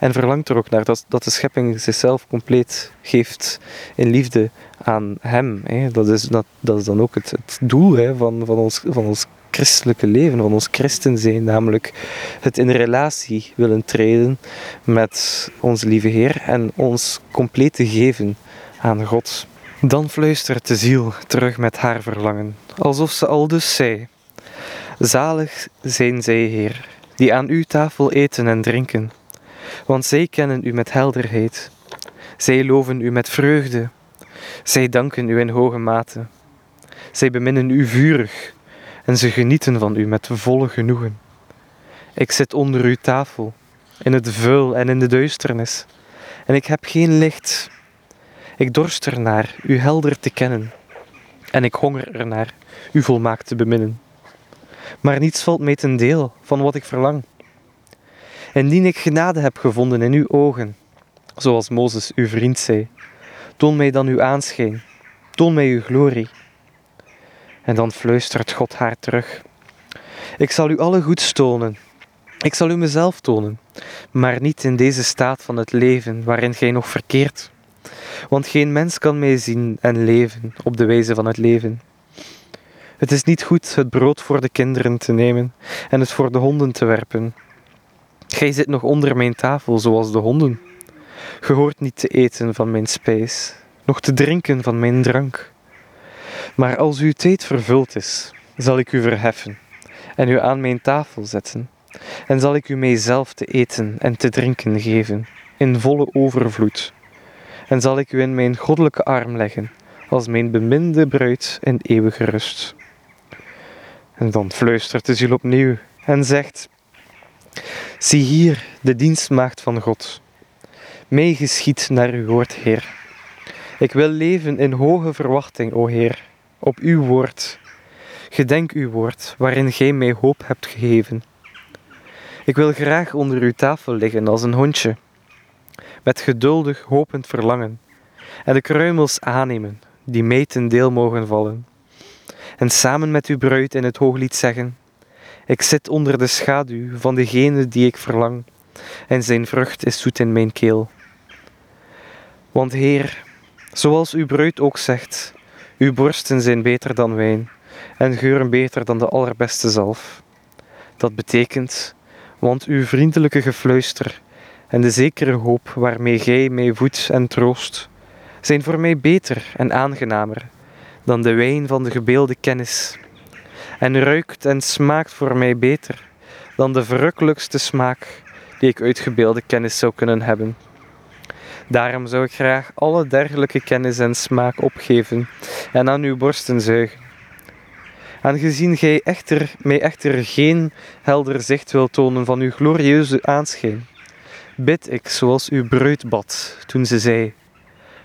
En verlangt er ook naar dat, dat de schepping zichzelf compleet geeft in liefde aan Hem. Hè. Dat, is, dat, dat is dan ook het, het doel hè, van, van, ons, van ons christelijke leven, van ons christen zijn, namelijk het in relatie willen treden met onze lieve Heer en ons compleet te geven aan God. Dan fluistert de ziel terug met haar verlangen, alsof ze al dus zei: Zalig zijn zij, Heer, die aan uw tafel eten en drinken, want zij kennen u met helderheid. Zij loven u met vreugde. Zij danken u in hoge mate. Zij beminnen u vurig en ze genieten van u met volle genoegen. Ik zit onder uw tafel, in het vuil en in de duisternis, en ik heb geen licht. Ik dorst ernaar u helder te kennen, en ik honger ernaar u volmaakt te beminnen. Maar niets valt mij ten deel van wat ik verlang. Indien ik genade heb gevonden in uw ogen, zoals Mozes uw vriend zei, toon mij dan uw aanschijn, toon mij uw glorie. En dan fluistert God haar terug. Ik zal u alle goeds tonen. Ik zal u mezelf tonen, maar niet in deze staat van het leven waarin gij nog verkeert. Want geen mens kan mij zien en leven op de wijze van het leven. Het is niet goed het brood voor de kinderen te nemen en het voor de honden te werpen. Gij zit nog onder mijn tafel zoals de honden. Ge hoort niet te eten van mijn spijs, nog te drinken van mijn drank. Maar als uw tijd vervuld is, zal ik u verheffen en u aan mijn tafel zetten, en zal ik u mijzelf te eten en te drinken geven, in volle overvloed. En zal ik u in mijn goddelijke arm leggen, als mijn beminde bruid in eeuwige rust. En dan fluistert de ziel opnieuw en zegt: Zie hier de dienstmaagd van God. Mij geschiet naar uw woord, Heer. Ik wil leven in hoge verwachting, o Heer, op uw woord. Gedenk uw woord, waarin gij mij hoop hebt gegeven. Ik wil graag onder uw tafel liggen als een hondje, met geduldig hopend verlangen, en de kruimels aannemen, die mij ten deel mogen vallen. En samen met uw bruid in het hooglied zeggen: Ik zit onder de schaduw van degene die ik verlang, en zijn vrucht is zoet in mijn keel. Want Heer, zoals uw bruid ook zegt, uw borsten zijn beter dan wijn en geuren beter dan de allerbeste zalf. Dat betekent, want uw vriendelijke gefluister en de zekere hoop waarmee gij mij voedt en troost, zijn voor mij beter en aangenamer dan de wijn van de gebeelde kennis, en ruikt en smaakt voor mij beter dan de verrukkelijkste smaak die ik uit gebeelde kennis zou kunnen hebben. Daarom zou ik graag alle dergelijke kennis en smaak opgeven en aan uw borsten zuigen. Aangezien gij echter, mij echter geen helder zicht wil tonen van uw glorieuze aanschijn, bid ik zoals uw bruid bad toen ze zei: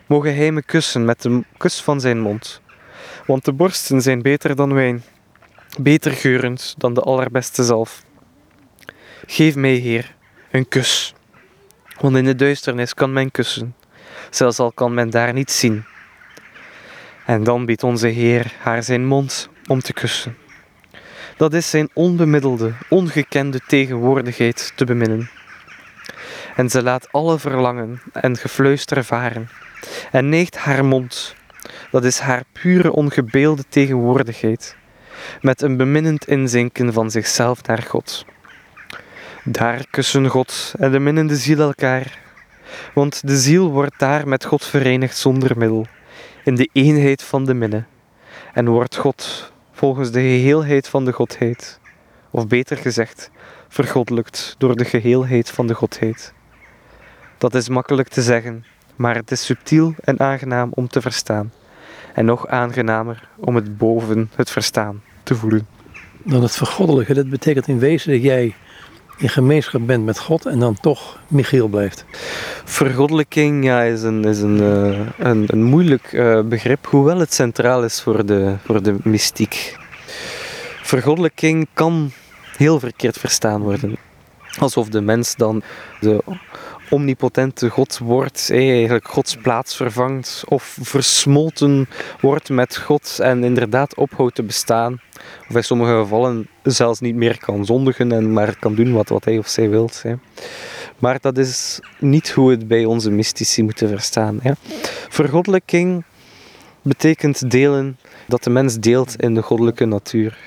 Mogen hij me kussen met de kus van zijn mond, Want de borsten zijn beter dan wijn, beter geurend dan de allerbeste zalf. Geef mij, Heer, een kus, want in de duisternis kan men kussen, zelfs al kan men daar niet zien. En dan biedt onze Heer haar zijn mond om te kussen. Dat is zijn onbemiddelde, ongekende tegenwoordigheid te beminnen. En ze laat alle verlangen en gefluister varen. En neigt haar mond, dat is haar pure ongebeelde tegenwoordigheid, met een beminnend inzinken van zichzelf naar God. Daar kussen God en de minnende ziel elkaar, want de ziel wordt daar met God verenigd zonder middel, in de eenheid van de minne, en wordt God volgens de geheelheid van de Godheid, of beter gezegd, vergoddelijkt door de geheelheid van de Godheid. Dat is makkelijk te zeggen, maar het is subtiel en aangenaam om te verstaan, en nog aangenamer om het boven het verstaan te voelen. Dan het vergoddelijke, dat betekent in wezen dat jij in gemeenschap bent met God en dan toch Michiel blijft. Vergoddelijking ja, is, een, is een, uh, een, een, moeilijk uh, begrip, hoewel het centraal is voor de, voor de mystiek. Vergoddelijking kan heel verkeerd verstaan worden. Alsof de mens dan de omnipotente God wordt, eigenlijk Gods plaats vervangt of versmolten wordt met God en inderdaad ophoudt te bestaan. Of in sommige gevallen zelfs niet meer kan zondigen en maar kan doen wat, wat hij of zij wil. Maar dat is niet hoe het bij onze mystici moeten verstaan. Vergoddelijking betekent delen, dat de mens deelt in de goddelijke natuur.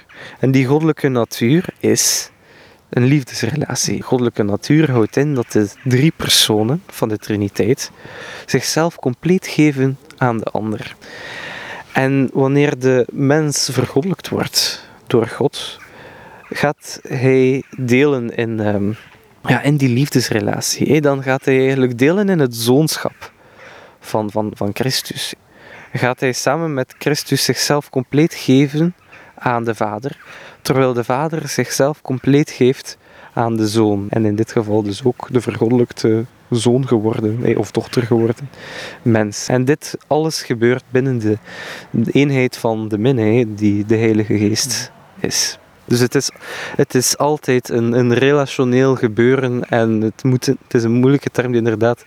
En die goddelijke natuur is een liefdesrelatie. Goddelijke natuur houdt in dat de drie personen van de Triniteit zichzelf compleet geven aan de ander. En wanneer de mens vergoddelijkt wordt door God, gaat hij delen in, um, ja, in die liefdesrelatie. Dan gaat hij eigenlijk delen in het zoonschap van, van, van Christus. Gaat hij samen met Christus zichzelf compleet geven aan de Vader, terwijl de Vader zichzelf compleet geeft aan de Zoon. En in dit geval dus ook de vergoddelijkte zoon geworden, of dochter geworden mens. En dit alles gebeurt binnen de, eenheid van de minne, die de Heilige Geest is. Dus het is, het is altijd een, een relationeel gebeuren en het, moet, het is een moeilijke term die inderdaad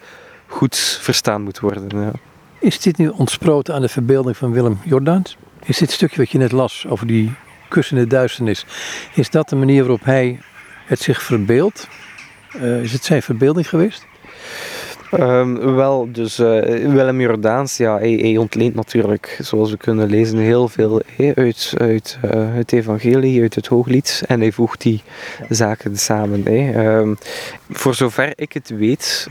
goed verstaan moet worden. Ja. Is dit nu ontsproten aan de verbeelding van Willem Jordaans? Is dit stukje wat je net las over die kussende duisternis, is dat de manier waarop hij het zich verbeeldt? Uh, is het zijn verbeelding geweest? Um, wel, dus uh, Willem Jordaans, ja, hij, ontleent natuurlijk, zoals we kunnen lezen, heel veel uit, uit uh, het evangelie, uit het hooglied. En hij voegt die zaken samen. Um, voor zover ik het weet,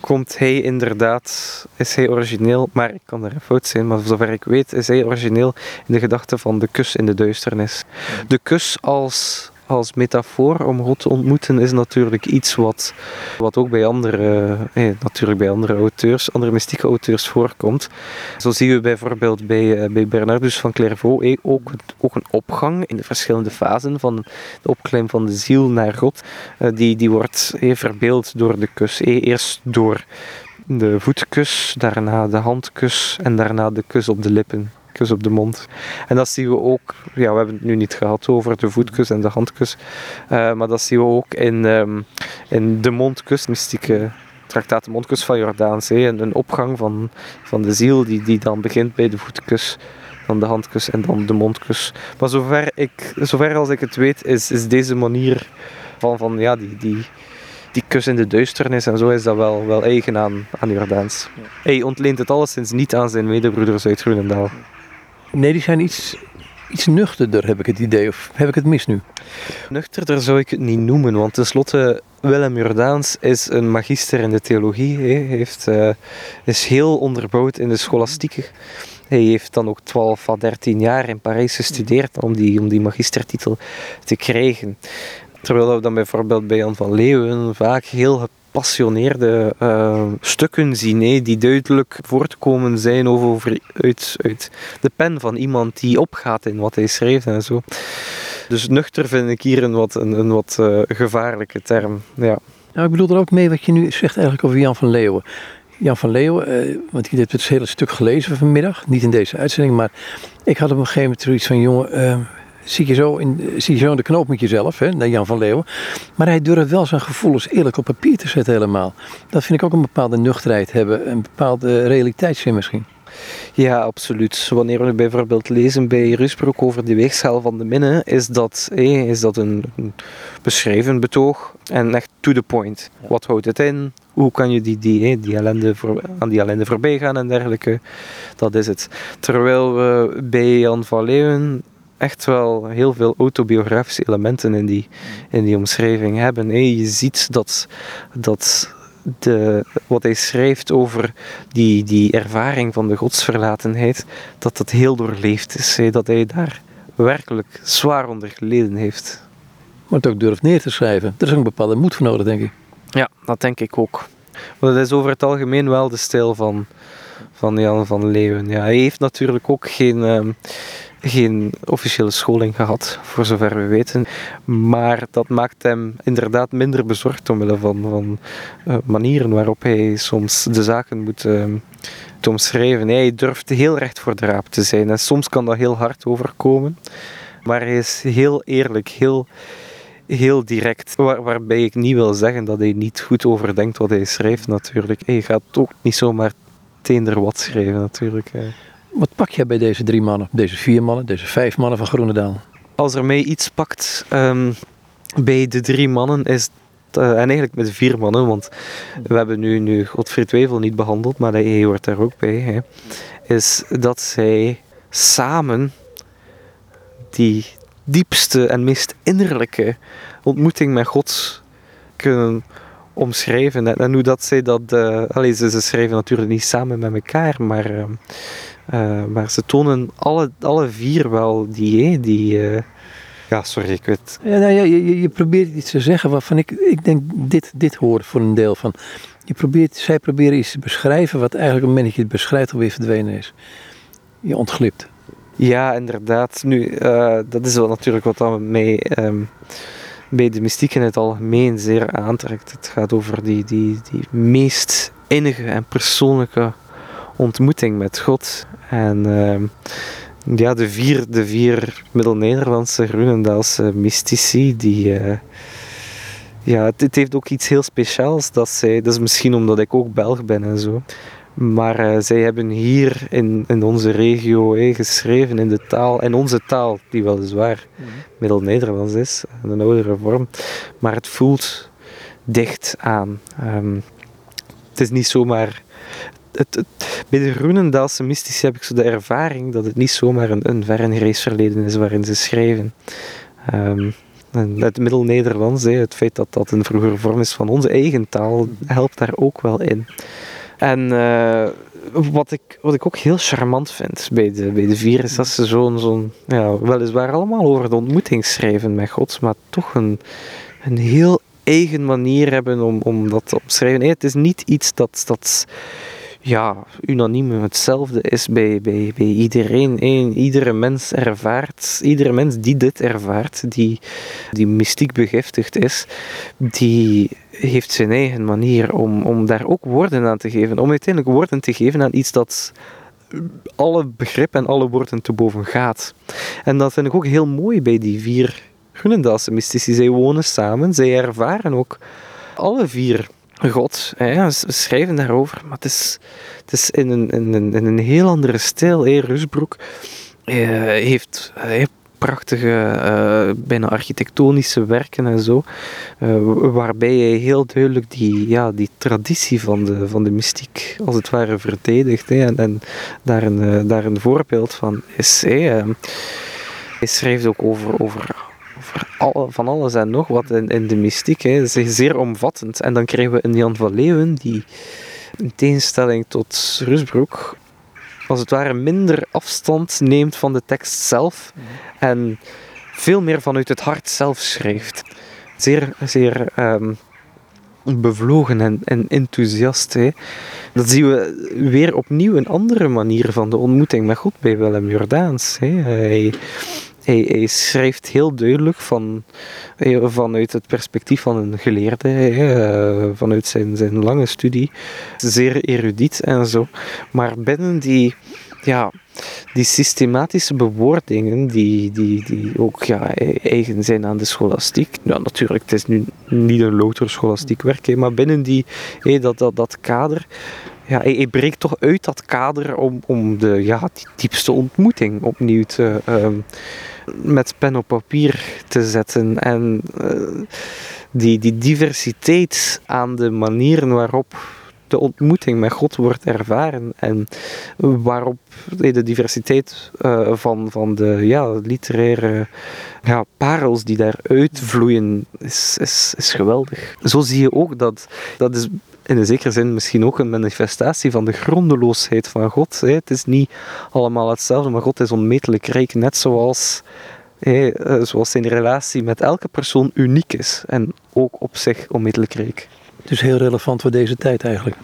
komt hij inderdaad, is hij origineel, maar ik kan er fout zijn, maar zover ik weet, is hij origineel in de gedachte van de kus in de duisternis. De kus als als metafoor om God te ontmoeten is natuurlijk iets wat, wat ook bij andere, eh, natuurlijk bij andere auteurs, andere mystieke auteurs voorkomt. Zo zien we bijvoorbeeld bij, eh, bij Bernardus van Clairvaux eh, ook, ook een opgang in de verschillende fasen van de opklim van de ziel naar God. Eh, die, die wordt eh, verbeeld door de kus. Eh, eerst door de voetkus, daarna de handkus en daarna de kus op de lippen kus op de mond. En dat zien we ook, ja, we hebben het nu niet gehad over de voetkus en de handkus, uh, maar dat zien we ook in, um, in de mondkus, mystieke traktaat de mondkus van Jordaans. Een, een opgang van, van de ziel die, die dan begint bij de voetkus dan de handkus en dan de mondkus. Maar zover, ik, zover als ik het weet, is, is deze manier van, van ja, die, die, die kus in de duisternis en zo is dat wel, wel eigen aan, aan Jordaans. Hij ontleent het alleszins niet aan zijn medebroeders uit Groenendaal. Nee, die zijn iets, iets nuchterder, heb ik het idee. Of heb ik het mis nu? Nuchterder zou ik het niet noemen, want tenslotte Willem Jordaans is een magister in de theologie. Hij heeft, uh, is heel onderbouwd in de scholastieke. Hij heeft dan ook 12 à 13 jaar in Parijs gestudeerd om die, om die magistertitel te krijgen. Terwijl we dan bijvoorbeeld bij Jan van Leeuwen vaak heel gepassioneerde uh, stukken zien, die duidelijk voortkomen zijn over, uit, uit de pen van iemand die opgaat in wat hij schreef en zo. Dus nuchter vind ik hier een wat, een, wat uh, gevaarlijke term. Ja. Nou, ik bedoel er ook mee wat je nu zegt eigenlijk over Jan van Leeuwen. Jan van Leeuwen, eh, want ik heb het hele stuk gelezen vanmiddag. Niet in deze uitzending, maar ik had op een gegeven moment zoiets van... jongen, eh, zie, je zo in, zie je zo in de knoop met jezelf, hè, naar Jan van Leeuwen. Maar hij durft wel zijn gevoelens eerlijk op papier te zetten helemaal. Dat vind ik ook een bepaalde nuchterheid hebben. Een bepaalde realiteitszin misschien. Ja, absoluut. Wanneer we bijvoorbeeld lezen bij Rusbroek over de weegschaal van de minne, is dat, is dat een, een beschreven betoog en echt to the point. Wat houdt het in? Hoe kan je die, die, die ellende voor, aan die ellende voorbij gaan en dergelijke? Dat is het. Terwijl we bij Jan van Leeuwen echt wel heel veel autobiografische elementen in die, in die omschrijving hebben. Je ziet dat, dat de, wat hij schrijft over die, die ervaring van de godsverlatenheid, dat dat heel doorleefd is. Dat hij daar werkelijk zwaar onder geleden heeft. Maar het ook durft neer te schrijven. Er is een bepaalde moed voor nodig, denk ik. Ja, dat denk ik ook. Maar dat is over het algemeen wel de stijl van, van Jan van Leeuwen. Ja, hij heeft natuurlijk ook geen, ehm, geen officiële scholing gehad, voor zover we weten. Maar dat maakt hem inderdaad minder bezorgd omwille van, van uh, manieren waarop hij soms de zaken moet uh, omschrijven. Hij durft heel recht voor de raap te zijn en soms kan dat heel hard overkomen. Maar hij is heel eerlijk, heel, heel direct. Waar, waarbij ik niet wil zeggen dat hij niet goed overdenkt wat hij schrijft natuurlijk. Hij gaat ook niet zomaar teender wat schrijven natuurlijk. Wat pak jij bij deze drie mannen, deze vier mannen, deze vijf mannen van Groenendaal? Als er mij iets pakt um, bij de drie mannen is uh, en eigenlijk met de vier mannen, want we hebben nu, nu Godfried Wevel niet behandeld, maar hij hoort daar ook bij, hè, is dat zij samen die diepste en meest innerlijke ontmoeting met God kunnen omschrijven. En, hoe dat zij dat... Uh, ze, ze schrijven natuurlijk niet samen met elkaar, maar... Uh, uh, maar ze tonen alle, alle vier wel die... die ja, sorry, ik weet... Ja, nou, ja, je, je probeert iets te zeggen waarvan ik, ik denk dit, dit hoor voor een deel van. Je probeert, zij proberen iets te beschrijven wat eigenlijk op het moment dat je het beschrijft alweer verdwenen is. Je ontglipt. Ja, inderdaad. Nu, uh, dat is wel natuurlijk wat dan mij um, bij de mystiek in het algemeen zeer aantrekt. Het gaat over die, die, die meest innige en persoonlijke ontmoeting met God. En uh, ja, de vier, de vier Middel-Nederlandse Groenendaalse mystici, die... Uh, ja, het, het, heeft ook iets heel speciaals dat zij... Dat is misschien omdat ik ook Belg ben en zo. Maar uh, zij hebben hier in, in onze regio geschreven in de taal, in onze taal, die weliswaar mm -hmm. Middel-Nederlands is, een oudere vorm. Maar het voelt dicht aan. Um, het is niet zomaar. Het, bij de Groenendaalse mystici heb ik zo de ervaring dat het niet zomaar een, een verre verleden is waarin ze schrijven. Um, het Middel-Nederlands, het feit dat dat een vroegere vorm is van onze eigen taal, helpt daar ook wel in. En uh, wat, ik, wat ik ook heel charmant vind bij de, bij de vier is dat ze zo'n, zo'n ja, weliswaar allemaal over de ontmoeting schrijven met God, maar toch een, een heel eigen manier hebben om, om dat te omschrijven. Nee, het is niet iets dat, dat ja, unaniem hetzelfde is bij, bij, bij iedereen. Iedere mens ervaart, iedere mens die dit ervaart, die, die mystiek begiftigd is, die heeft zijn eigen manier om, om daar ook woorden aan te geven. Om uiteindelijk woorden te geven aan iets dat alle begrip en alle woorden te boven gaat. En dat vind ik ook heel mooi bij die vier Groenendaalse mystici. Zij wonen samen, zij ervaren ook alle vier God. Ze schrijven daarover, maar het is, het is in, een, in, een, een heel andere stijl. Rusbroek uh, heeft, prachtige, uh, bijna architectonische werken en zo. Uh, waarbij hij heel duidelijk die, ja, die traditie van de, van de mystiek als het ware verdedigt. Hè, en, en daar, een, daar een voorbeeld van is. Hij schrijft ook over, over, alle, van alles en nog wat in, in de mystiek. Hè. Zeer omvattend. En dan krijgen we een Jan van Leeuwen die in tegenstelling tot Rusbroek als het ware minder afstand neemt van de tekst zelf en veel meer vanuit het hart zelf schrijft. Zeer, zeer um, bevlogen en, en enthousiast. Hè. Dat zien we weer opnieuw een andere manier van de ontmoeting met God bij Willem Jordaans. Hè. Hij, hij, schrijft heel duidelijk van, eh, vanuit het perspectief van een geleerde, eh, vanuit zijn, zijn lange studie, zeer erudiet en zo. Maar binnen die, ja, die systematische bewoordingen die, die, die ook ja, eigen zijn aan de scholastiek. Natuurlijk, het is nu niet een louter scholastiek werk, maar binnen die, dat, dat, dat kader ja, hij, breekt toch uit dat kader om, om de ja, die diepste ontmoeting opnieuw te, uh, met pen op papier te zetten. En uh, die, die diversiteit aan de manieren waarop de ontmoeting met God wordt ervaren en waarop de diversiteit uh, van, van de ja, literaire ja, parels die daaruit vloeien is, is, is geweldig. Zo zie je ook dat, dat is in een zekere zin misschien ook een manifestatie van de grondeloosheid van God. Het is niet allemaal hetzelfde, maar God is onmetelijk rijk, net zoals, eh, zoals zijn relatie met elke persoon uniek is en ook op zich onmetelijk rijk. Dus heel relevant voor deze tijd eigenlijk.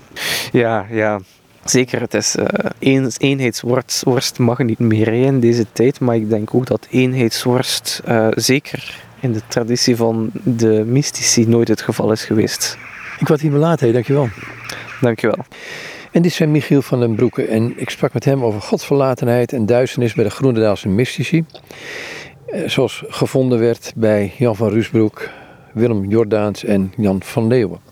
Ja, ja. Zeker, het is uh, eenheidsworst mag niet meer in deze tijd, maar ik denk ook dat eenheidsworst uh, zeker in de traditie van de mystici nooit het geval is geweest. Ik wat hier laat, dankjewel. Dankjewel. En dit is Michiel van den Broeke en ik sprak met hem over godsverlatenheid en duisternis bij de Groenendaalse mystici. Eh, zoals gevonden werd bij Jan van Ruusbroek, Willem Jordaans en Jan van Leeuwen.